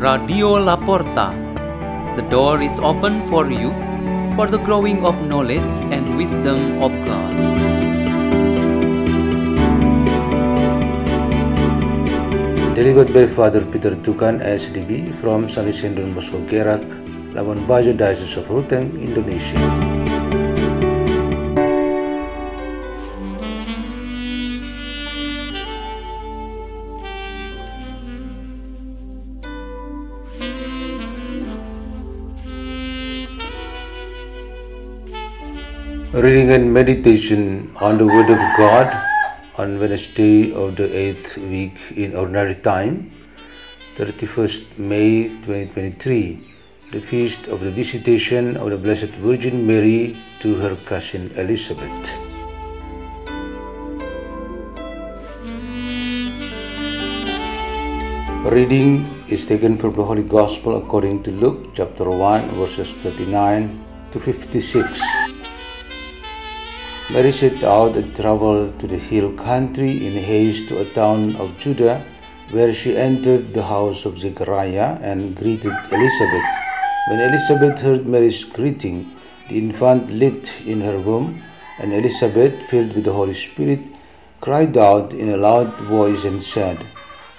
Radio La Porta. The door is open for you for the growing of knowledge and wisdom of God. Delivered by Father Peter Tukan, SDB, from San Isidro Bosco Gerak, Labuan Bajo Diocese of Ruteng, Indonesia. Reading and meditation on the Word of God on Wednesday of the 8th week in Ordinary Time, 31st May 2023, the feast of the Visitation of the Blessed Virgin Mary to her cousin Elizabeth. Reading is taken from the Holy Gospel according to Luke chapter 1 verses 39 to 56. Mary set out and traveled to the hill country in haste to a town of Judah, where she entered the house of Zechariah and greeted Elizabeth. When Elizabeth heard Mary's greeting, the infant leaped in her womb, and Elizabeth, filled with the Holy Spirit, cried out in a loud voice and said,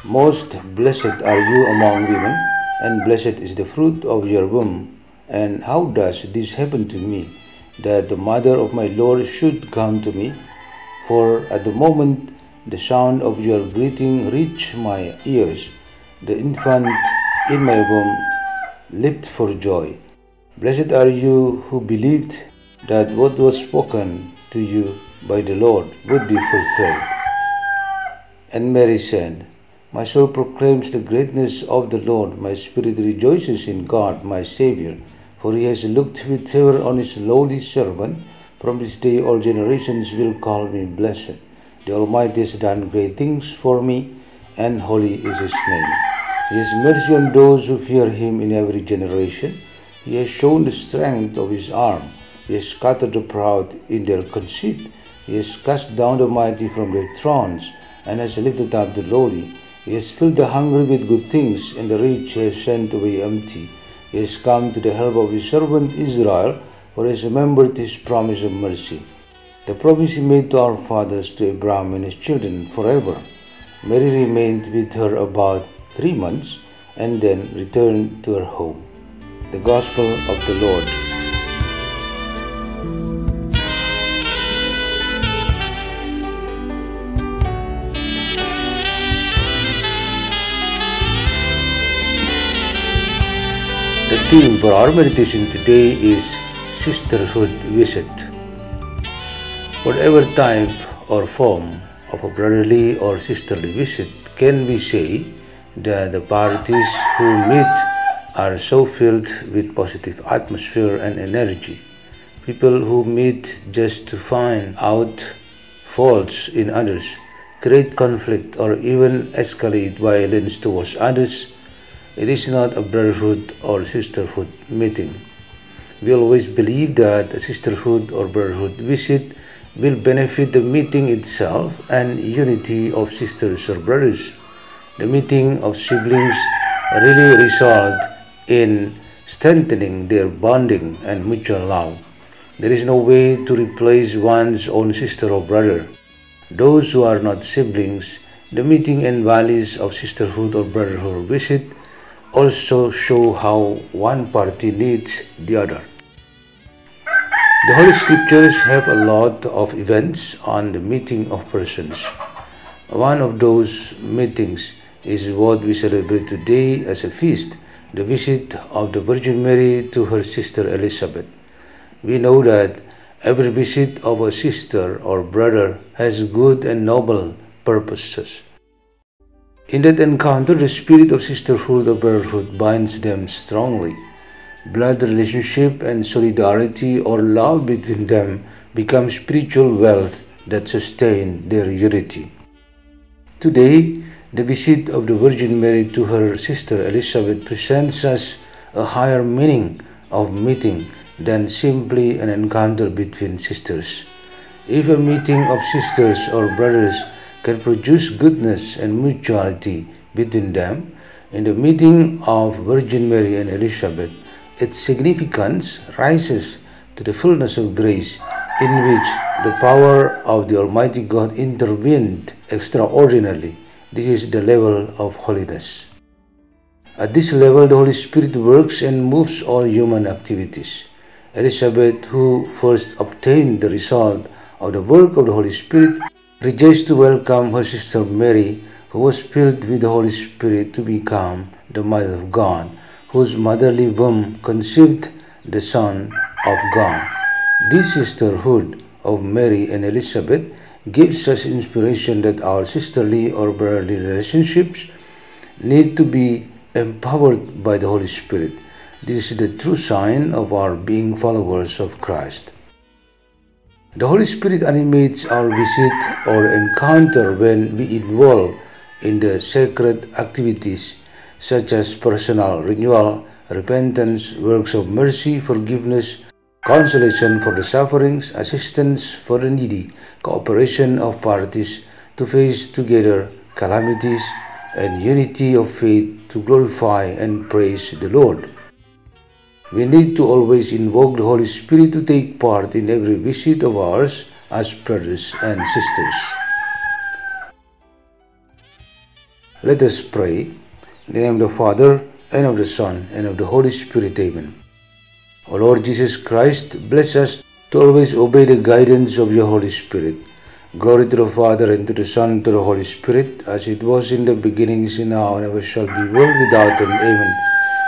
Most blessed are you among women, and blessed is the fruit of your womb. And how does this happen to me? That the mother of my Lord should come to me. For at the moment the sound of your greeting reached my ears, the infant in my womb leaped for joy. Blessed are you who believed that what was spoken to you by the Lord would be fulfilled. And Mary said, My soul proclaims the greatness of the Lord, my spirit rejoices in God, my Savior for he has looked with favor on his lowly servant. From this day all generations will call me blessed. The Almighty has done great things for me, and holy is his name. He has mercy on those who fear him in every generation. He has shown the strength of his arm. He has scattered the proud in their conceit. He has cast down the mighty from their thrones, and has lifted up the lowly. He has filled the hungry with good things, and the rich he has sent away empty. He has come to the help of his servant Israel, for he has remembered his promise of mercy. The promise he made to our fathers, to Abraham and his children forever. Mary remained with her about three months and then returned to her home. The Gospel of the Lord. The theme for our meditation today is Sisterhood Visit. Whatever type or form of a brotherly or sisterly visit can we say that the parties who meet are so filled with positive atmosphere and energy. People who meet just to find out faults in others, create conflict, or even escalate violence towards others it is not a brotherhood or sisterhood meeting. We always believe that a sisterhood or brotherhood visit will benefit the meeting itself and unity of sisters or brothers. The meeting of siblings really result in strengthening their bonding and mutual love. There is no way to replace one's own sister or brother. Those who are not siblings, the meeting and values of sisterhood or brotherhood visit also show how one party needs the other. The Holy Scriptures have a lot of events on the meeting of persons. One of those meetings is what we celebrate today as a feast, the visit of the Virgin Mary to her sister Elizabeth. We know that every visit of a sister or brother has good and noble purposes. In that encounter, the spirit of sisterhood or brotherhood binds them strongly. Blood relationship and solidarity or love between them become spiritual wealth that sustain their unity. Today, the visit of the Virgin Mary to her sister Elizabeth presents us a higher meaning of meeting than simply an encounter between sisters. If a meeting of sisters or brothers can produce goodness and mutuality between them, In the meeting of Virgin Mary and Elizabeth, its significance rises to the fullness of grace in which the power of the Almighty God intervened extraordinarily. This is the level of holiness. At this level, the Holy Spirit works and moves all human activities. Elizabeth, who first obtained the result of the work of the Holy Spirit, rejoiced to welcome her sister Mary, who was filled with the Holy Spirit to become the Mother of God, whose motherly womb conceived the Son of God. This sisterhood of Mary and Elizabeth gives us inspiration that our sisterly or brotherly relationships need to be empowered by the Holy Spirit. This is the true sign of our being followers of Christ. The Holy Spirit animates our visit or encounter when we involve in the sacred activities such as personal renewal, repentance, works of mercy, forgiveness, consolation for the sufferings, assistance for the needy, cooperation of parties to face together calamities, and unity of faith to glorify and praise the Lord. We need to always invoke the Holy Spirit to take part in every visit of ours as brothers and sisters. Let us pray. In the name of the Father, and of the Son, and of the Holy Spirit. Amen. O Lord Jesus Christ, bless us to always obey the guidance of your Holy Spirit. Glory to the Father, and to the Son, and to the Holy Spirit, as it was in the beginning, is now, and ever shall be, world without end. Amen.